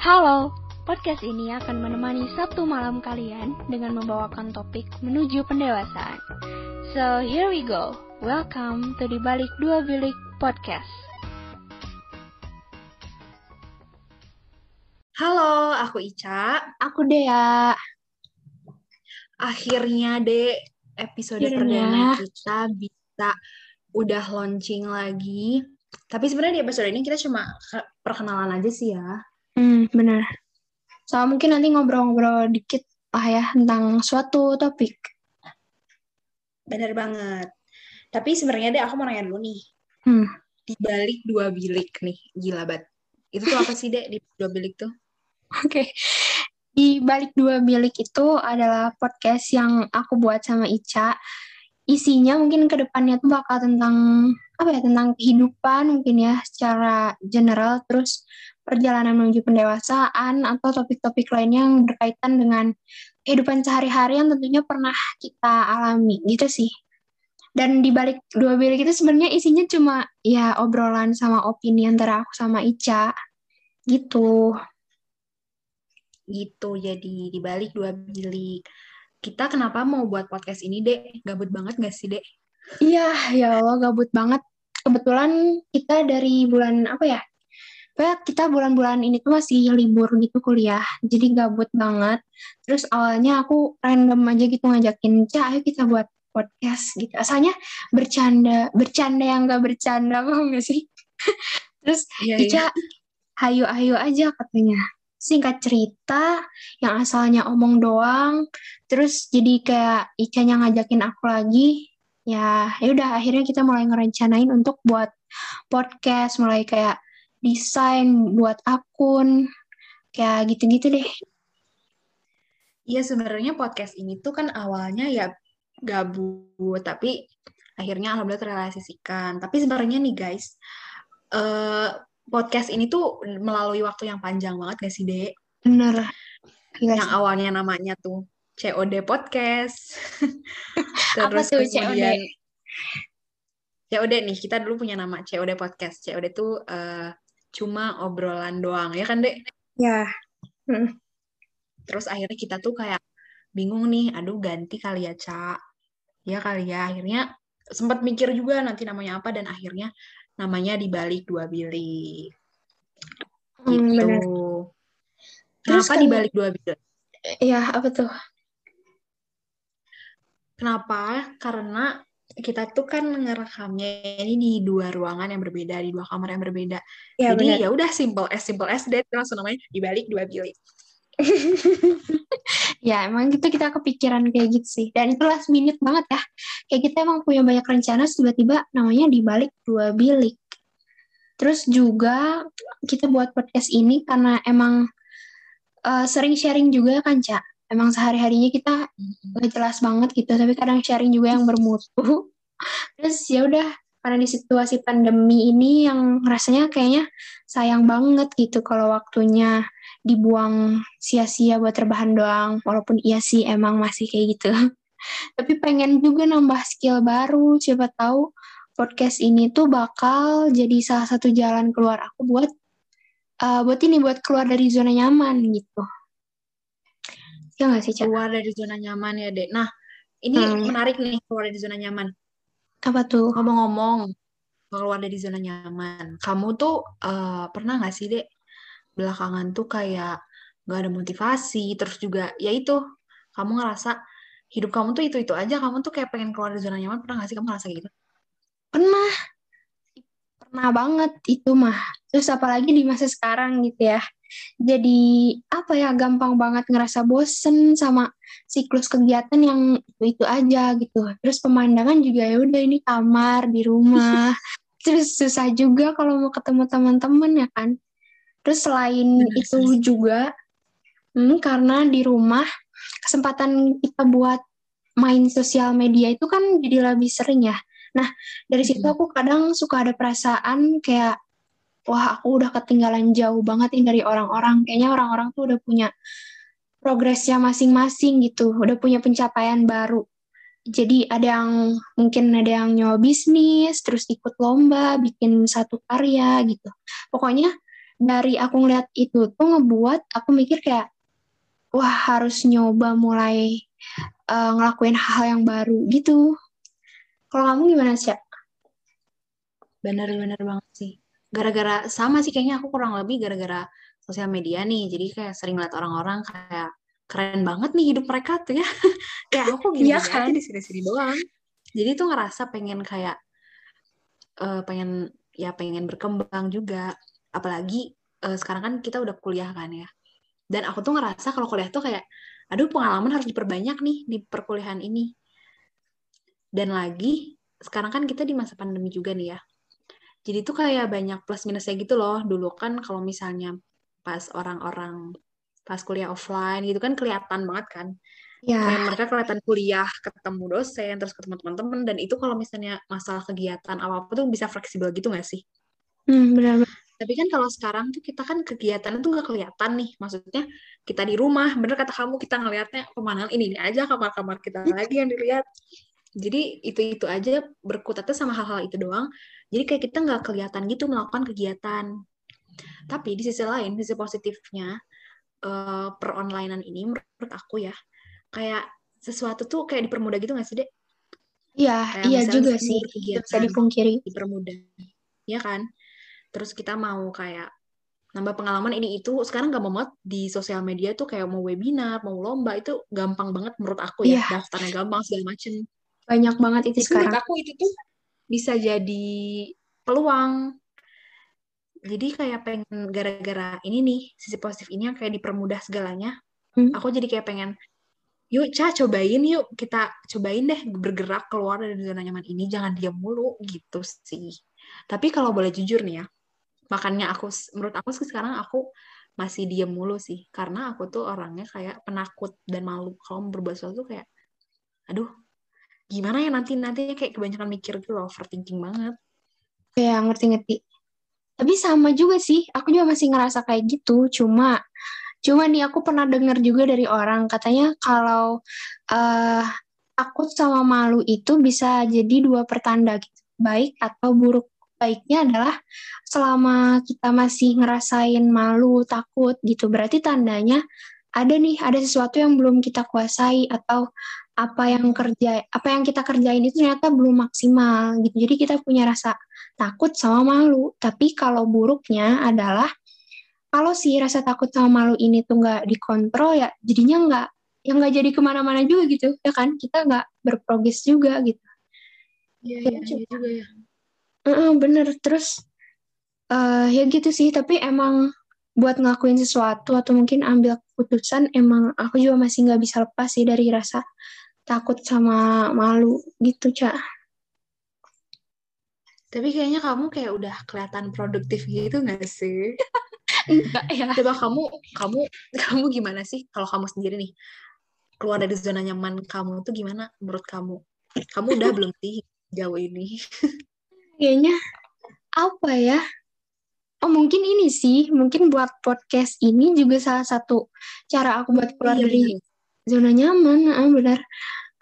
Halo, podcast ini akan menemani Sabtu malam kalian dengan membawakan topik menuju pendewasaan. So, here we go. Welcome to di balik dua bilik podcast. Halo, aku Ica. Aku Dea. Akhirnya, Dek, episode Akhirnya. perdana kita bisa udah launching lagi. Tapi sebenarnya di episode ini kita cuma ke- perkenalan aja sih ya. Hmm, benar. So, mungkin nanti ngobrol-ngobrol dikit lah ya tentang suatu topik. Bener banget. Tapi sebenarnya deh aku mau nanya dulu nih. Hmm. Di balik dua bilik nih, gila banget. Itu tuh apa sih, Dek, di dua bilik tuh? Oke. Di balik dua bilik itu adalah podcast yang aku buat sama Ica. Isinya mungkin ke depannya tuh bakal tentang apa ya? Tentang kehidupan mungkin ya secara general terus perjalanan menuju pendewasaan atau topik-topik lainnya yang berkaitan dengan kehidupan sehari-hari yang tentunya pernah kita alami gitu sih. Dan di balik dua bilik itu sebenarnya isinya cuma ya obrolan sama opini antara aku sama Ica gitu. Gitu, jadi di balik dua bilik. Kita kenapa mau buat podcast ini, Dek? Gabut banget gak sih, Dek? Iya, ya Allah gabut banget. Kebetulan kita dari bulan apa ya? Kayak kita bulan-bulan ini tuh masih libur gitu kuliah, jadi gabut banget. Terus awalnya aku random aja gitu ngajakin, Ca, ayo kita buat podcast gitu. Asalnya bercanda, bercanda yang gak bercanda, paham gak sih? Terus Iya, Ica, hayu-hayu aja katanya. Singkat cerita, yang asalnya omong doang, terus jadi kayak Ica-nya ngajakin aku lagi, ya ya udah akhirnya kita mulai ngerencanain untuk buat podcast, mulai kayak desain buat akun, kayak gitu-gitu deh. Iya sebenarnya podcast ini tuh kan awalnya ya gabut, tapi akhirnya alhamdulillah terrealisasikan. Tapi sebenarnya nih guys, eh, podcast ini tuh melalui waktu yang panjang banget gak sih, Dek? Bener. Gila Yang sih. awalnya namanya tuh COD Podcast. Apa Terus tuh kemudian COD nih, kita dulu punya nama COD Podcast. COD tuh eh, cuma obrolan doang, ya kan, Dek? Ya. Terus akhirnya kita tuh kayak bingung nih, aduh ganti kali ya, Ca. Ya kali ya, akhirnya sempat mikir juga nanti namanya apa dan akhirnya namanya di balik dua bilik. Hmm, Gitu. bener. Terus Kenapa kan- di balik dua bilik? Iya, apa tuh? Kenapa? Karena kita tuh kan ngerekamnya ini di dua ruangan yang berbeda, di dua kamar yang berbeda. Ya, Jadi ya udah simple as simple as that langsung namanya di balik dua bilik. Ya, emang itu kita kepikiran kayak gitu sih. Dan itu last minute banget ya. Kayak kita emang punya banyak rencana, tiba-tiba namanya dibalik dua bilik. Terus juga kita buat podcast ini karena emang eh, sering sharing juga kan, Ca. Emang sehari-harinya kita gak jelas banget gitu, tapi kadang sharing juga yang bermutu. Terus ya udah, karena di situasi pandemi ini yang rasanya kayaknya sayang banget gitu kalau waktunya dibuang sia-sia buat rebahan doang. Walaupun iya sih emang masih kayak gitu. Tapi pengen juga nambah skill baru. Siapa tahu podcast ini tuh bakal jadi salah satu jalan keluar aku buat eh, buat ini buat keluar dari zona nyaman gitu. Ya nggak sih, Cak? Keluar dari zona nyaman ya, Dek. Nah, ini Hmm. menarik nih keluar dari zona nyaman. Apa tuh? Ngomong-ngomong, keluar dari zona nyaman. Kamu tuh eh, pernah nggak sih, Dek, belakangan tuh kayak nggak ada motivasi, terus juga ya itu, kamu ngerasa hidup kamu tuh itu-itu aja, kamu tuh kayak pengen keluar dari zona nyaman, pernah nggak sih kamu ngerasa gitu? Pernah. Pernah banget itu mah. Terus apalagi di masa sekarang gitu ya. Jadi apa ya gampang banget ngerasa bosen sama siklus kegiatan yang itu-itu aja gitu. Terus pemandangan juga ya udah ini kamar di rumah. Terus susah juga kalau mau ketemu teman-teman ya kan. Terus selain itu juga hmm, karena di rumah kesempatan kita buat main sosial media itu kan jadi lebih sering ya. Nah, dari situ Mhm. aku kadang suka ada perasaan kayak wah aku udah ketinggalan jauh banget nih dari orang-orang. Kayaknya orang-orang tuh udah punya progresnya masing-masing gitu, udah punya pencapaian baru. Jadi ada yang mungkin ada yang nyoba bisnis, terus ikut lomba, bikin satu karya gitu. Pokoknya dari aku ngeliat itu tuh ngebuat aku mikir kayak wah harus nyoba mulai uh, ngelakuin hal yang baru gitu. Kalau kamu gimana sih? Bener-bener banget sih. Gara-gara sama sih kayaknya aku kurang lebih gara-gara sosial media nih. Jadi kayak sering lihat orang-orang kayak keren banget nih hidup mereka tuh ya. kayak aku gini, ya kan? di sini-sini doang. Jadi tuh ngerasa pengen kayak uh, pengen ya pengen berkembang juga. Apalagi uh, sekarang kan kita udah kuliah kan ya. Dan aku tuh ngerasa kalau kuliah tuh kayak aduh pengalaman harus diperbanyak nih di perkuliahan ini. Dan lagi, sekarang kan kita di masa pandemi juga nih ya. Jadi tuh kayak banyak plus minusnya gitu loh. Dulu kan kalau misalnya pas orang-orang pas kuliah offline gitu kan kelihatan banget kan. Ya. Kayak mereka kelihatan kuliah, ketemu dosen, terus ketemu teman-teman, dan itu kalau misalnya masalah kegiatan apa-apa tuh bisa fleksibel gitu gak sih? Hmm, benar. Tapi kan kalau sekarang tuh kita kan kegiatan itu nggak kelihatan nih. Maksudnya kita di rumah, bener kata kamu kita ngelihatnya pemandangan ini, ini aja kamar-kamar kita lagi yang dilihat. Jadi itu-itu aja berkutatnya sama hal-hal itu doang. Jadi kayak kita nggak kelihatan gitu melakukan kegiatan. Tapi di sisi lain, sisi positifnya, uh, peronlinean ini menurut aku ya, kayak sesuatu tuh kayak dipermudah gitu nggak sih, Dek? Iya, iya juga sih. Bisa dipungkiri. Dipermudah. Iya kan? terus kita mau kayak nambah pengalaman ini itu sekarang gak mau di sosial media tuh kayak mau webinar mau lomba itu gampang banget menurut aku ya yeah. daftarnya gampang segala macem banyak banget itu sekarang menurut aku itu tuh bisa jadi peluang. Jadi kayak pengen gara-gara ini nih sisi positif ini yang kayak dipermudah segalanya hmm. aku jadi kayak pengen yuk Ca cobain yuk kita cobain deh bergerak keluar dari zona nyaman ini jangan diam mulu gitu sih. Tapi kalau boleh jujur nih ya makanya aku menurut aku sih sekarang aku masih diem mulu sih karena aku tuh orangnya kayak penakut dan malu. Kalau berbuat sesuatu kayak aduh gimana ya nanti nantinya kayak kebanyakan mikir gitu loh overthinking banget. Ya ngerti-ngerti. Tapi sama juga sih aku juga masih ngerasa kayak gitu. Cuma cuma nih aku pernah dengar juga dari orang katanya kalau uh, takut sama malu itu bisa jadi dua pertanda gitu baik atau buruk. Baiknya adalah selama kita masih ngerasain malu, takut gitu, berarti tandanya ada nih, ada sesuatu yang belum kita kuasai atau apa yang kerja apa yang kita kerjain itu ternyata belum maksimal gitu. Jadi kita punya rasa takut sama malu. Tapi kalau buruknya adalah kalau si rasa takut sama malu ini tuh nggak dikontrol ya jadinya nggak yang nggak jadi ke mana-mana juga gitu ya kan kita nggak berprogres juga gitu. Iya, iya, iya juga ya. Uh, bener terus uh, ya gitu sih tapi emang buat ngelakuin sesuatu atau mungkin ambil keputusan emang aku juga masih nggak bisa lepas sih dari rasa takut sama malu gitu cak. Tapi kayaknya kamu kayak udah kelihatan produktif gitu nggak sih? Enggak ya. Coba kamu kamu kamu gimana sih? Kalau kamu sendiri nih keluar dari zona nyaman kamu tuh gimana menurut kamu? Kamu udah belum sih jauh ini? Kayaknya apa ya? Oh mungkin ini sih, mungkin buat podcast ini juga salah satu cara aku buat keluar iya, dari zona nyaman, ah, benar.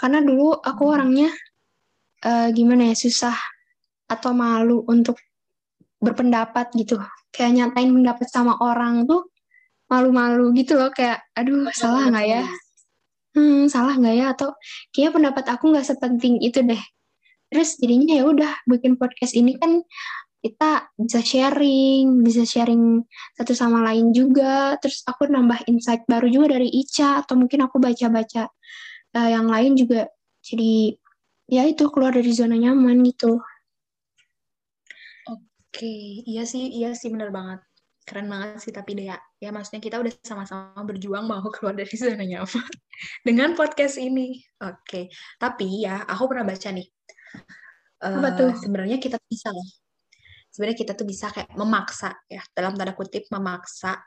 Karena dulu aku hmm. orangnya uh, gimana ya susah atau malu untuk berpendapat gitu. Kayak nyatain pendapat sama orang tuh malu-malu gitu loh kayak aduh oh, salah nggak ya? Hmm, salah nggak ya? Atau kayaknya pendapat aku nggak sepenting itu deh terus jadinya ya udah bikin podcast ini kan kita bisa sharing, bisa sharing satu sama lain juga. Terus aku nambah insight baru juga dari Ica atau mungkin aku baca-baca uh, yang lain juga. Jadi ya itu keluar dari zona nyaman gitu. Oke, iya sih, iya sih bener banget. Keren banget sih tapi deh ya. Ya maksudnya kita udah sama-sama berjuang mau keluar dari zona nyaman dengan podcast ini. Oke, tapi ya aku pernah baca nih uh, sebenarnya kita bisa loh sebenarnya kita tuh bisa kayak memaksa ya dalam tanda kutip memaksa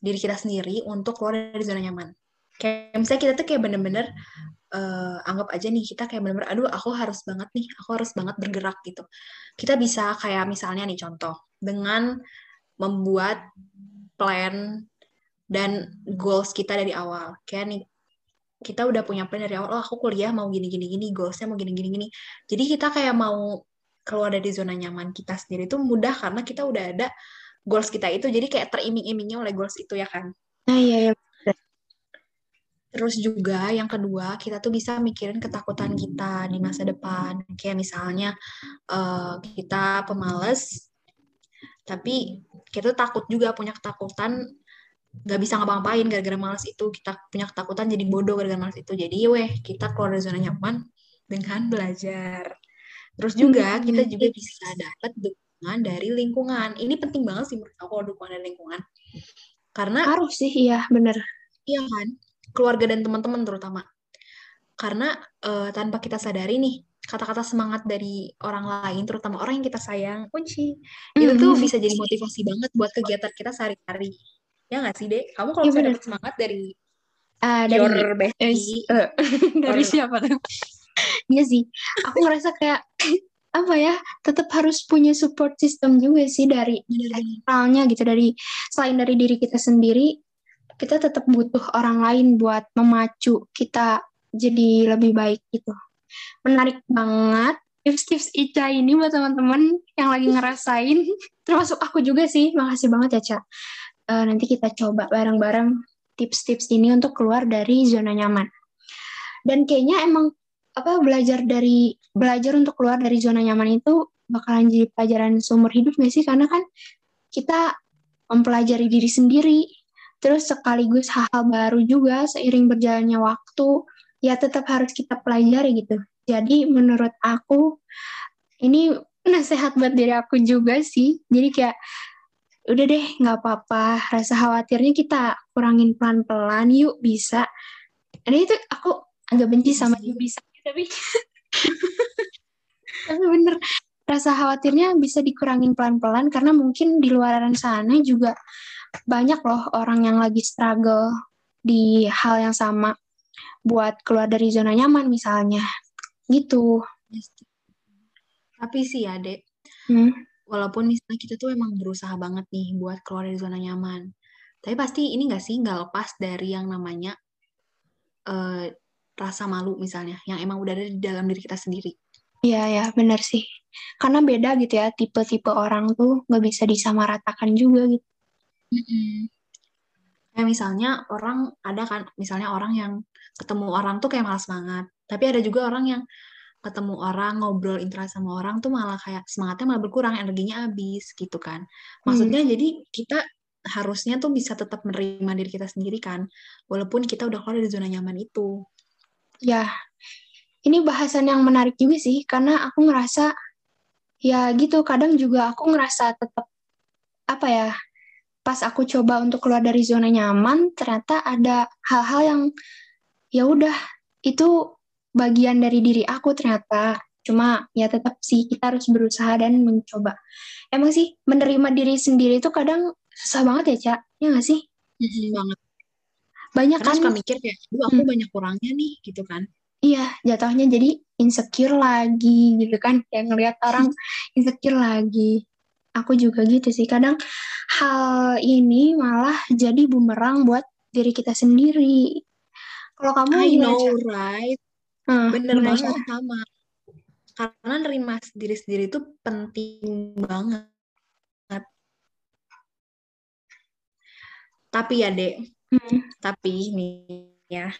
diri kita sendiri untuk keluar dari zona nyaman. Kayak misalnya kita tuh kayak bener-bener uh, anggap aja nih kita kayak bener-bener aduh aku harus banget nih aku harus banget bergerak gitu. Kita bisa kayak misalnya nih contoh dengan membuat plan dan goals kita dari awal. Kayak nih kita udah punya plan dari awal, oh aku kuliah mau gini-gini gini, goalsnya mau gini-gini gini. Jadi kita kayak mau keluar dari zona nyaman kita sendiri itu mudah karena kita udah ada goals kita itu jadi kayak teriming-imingnya oleh goals itu ya kan Nah, iya, iya. Terus juga yang kedua, kita tuh bisa mikirin ketakutan kita di masa depan. Kayak misalnya uh, kita pemalas, tapi kita tuh takut juga punya ketakutan nggak bisa ngapa-ngapain gara-gara malas itu. Kita punya ketakutan jadi bodoh gara-gara malas itu. Jadi weh, kita keluar dari zona nyaman dengan belajar. Terus juga Hmm, kita juga bisa dapat dukungan dari lingkungan. Ini penting banget sih menurut aku dukungan dari lingkungan. Karena Harus sih, iya, bener. Iya kan? Keluarga dan teman-teman terutama. Karena eh, tanpa kita sadari nih, kata-kata semangat dari orang lain, terutama orang yang kita sayang, kunci. Itu tuh Mhm. bisa jadi motivasi banget buat kegiatan kita sehari-hari. Ya nggak sih, Dek? Kamu kalau bener. dapat semangat dari Ah, dari your eh, bestie, eh, dari or- siapa tuh? Iya sih, aku ngerasa kayak apa ya, tetap harus punya support system juga sih dari eksternalnya gitu dari selain dari diri kita sendiri, kita tetap butuh orang lain buat memacu kita jadi lebih baik gitu. Menarik banget tips-tips Ica ini buat teman-teman yang lagi ngerasain, termasuk aku juga sih. Makasih banget ya, Ca. Eh, nanti kita coba bareng-bareng tips-tips ini untuk keluar dari zona nyaman. Dan kayaknya emang apa belajar dari belajar untuk keluar dari zona nyaman itu bakalan jadi pelajaran seumur hidup gak sih? Karena kan kita mempelajari diri sendiri, terus sekaligus hal-hal baru juga seiring berjalannya waktu, ya tetap harus kita pelajari gitu. Jadi menurut aku ini nasihat buat diri aku juga sih. Jadi kayak udah deh nggak apa-apa, rasa khawatirnya kita kurangin pelan-pelan, yuk bisa. Ada itu aku agak benci sama Iya sih. yuk bisa, tapi tapi bener rasa khawatirnya bisa dikurangin pelan-pelan karena mungkin di luaran sana juga banyak loh orang yang lagi struggle di hal yang sama buat keluar dari zona nyaman misalnya gitu. Tapi sih ya, Dek, Hmm. walaupun misalnya kita tuh emang berusaha banget nih buat keluar dari zona nyaman, tapi pasti ini nggak sih nggak lepas dari yang namanya eh, rasa malu misalnya, yang emang udah ada di dalam diri kita sendiri. Iya ya benar sih. Karena beda gitu ya tipe-tipe orang tuh nggak bisa disamaratakan juga gitu. Mm-mm. Kayak misalnya orang ada kan, misalnya orang yang ketemu orang tuh kayak malas banget, tapi ada juga orang yang ketemu orang ngobrol interaksi sama orang tuh malah kayak semangatnya malah berkurang, energinya habis gitu kan. Maksudnya jadi kita harusnya tuh bisa tetap menerima diri kita sendiri kan, walaupun kita udah keluar dari zona nyaman itu. Ya, ini bahasan yang menarik juga sih karena aku ngerasa ya gitu kadang juga aku ngerasa tetap apa ya pas aku coba untuk keluar dari zona nyaman ternyata ada hal-hal yang ya udah itu bagian dari diri aku ternyata. Cuma ya tetap sih kita harus berusaha dan mencoba. Emang sih menerima diri sendiri itu kadang susah banget ya cak? Ya nggak sih? Banget. Banyak Karena kan suka mikir kayak, "Duh, aku Hmm. banyak kurangnya nih," gitu kan. iya jatuhnya jadi insecure lagi gitu kan yang ngelihat orang insecure lagi aku juga gitu sih kadang hal ini malah jadi bumerang buat diri kita sendiri kalau kamu I know, Cak? right? Hmm, Bener banget Cak? sama. Karena nerima diri sendiri itu penting banget. Tapi ya, Dek, Hmm. tapi nih ya,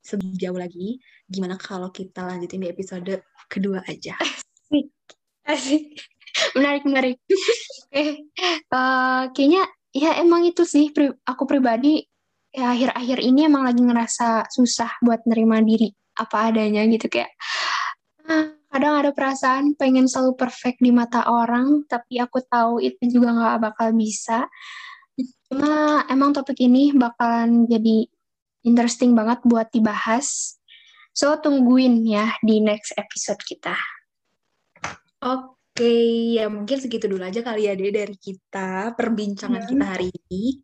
sebelum jauh lagi, gimana kalau kita lanjutin di episode kedua aja? Asik. Menarik, menarik. Oke, Eh, kayaknya ya emang itu sih pri- aku pribadi ya akhir-akhir ini emang lagi ngerasa susah buat nerima diri apa adanya gitu kayak ah, kadang ada perasaan pengen selalu perfect di mata orang tapi aku tahu itu juga nggak bakal bisa. Cuma emang topik ini bakalan jadi interesting banget buat dibahas. So tungguin ya di next episode kita. Oke, ya mungkin segitu dulu aja kali ya, Dek, dari kita, perbincangan Hmm. kita hari ini.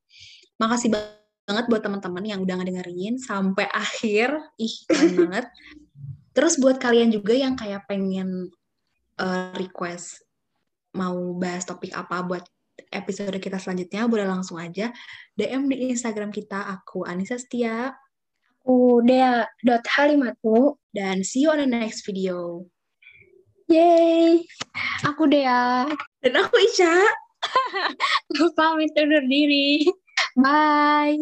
Makasih banget buat teman-teman yang udah ngedengerin sampai akhir. Ih, keren banget. Terus buat kalian juga yang kayak pengen eh, request mau bahas topik apa buat episode kita selanjutnya, boleh langsung aja DM di Instagram kita, aku Anissa Setia, Aku Dea dot Halimatu. dan see you on the next video. Yeay. Aku Dea. Dan aku Isya. Pamit undur diri. Bye.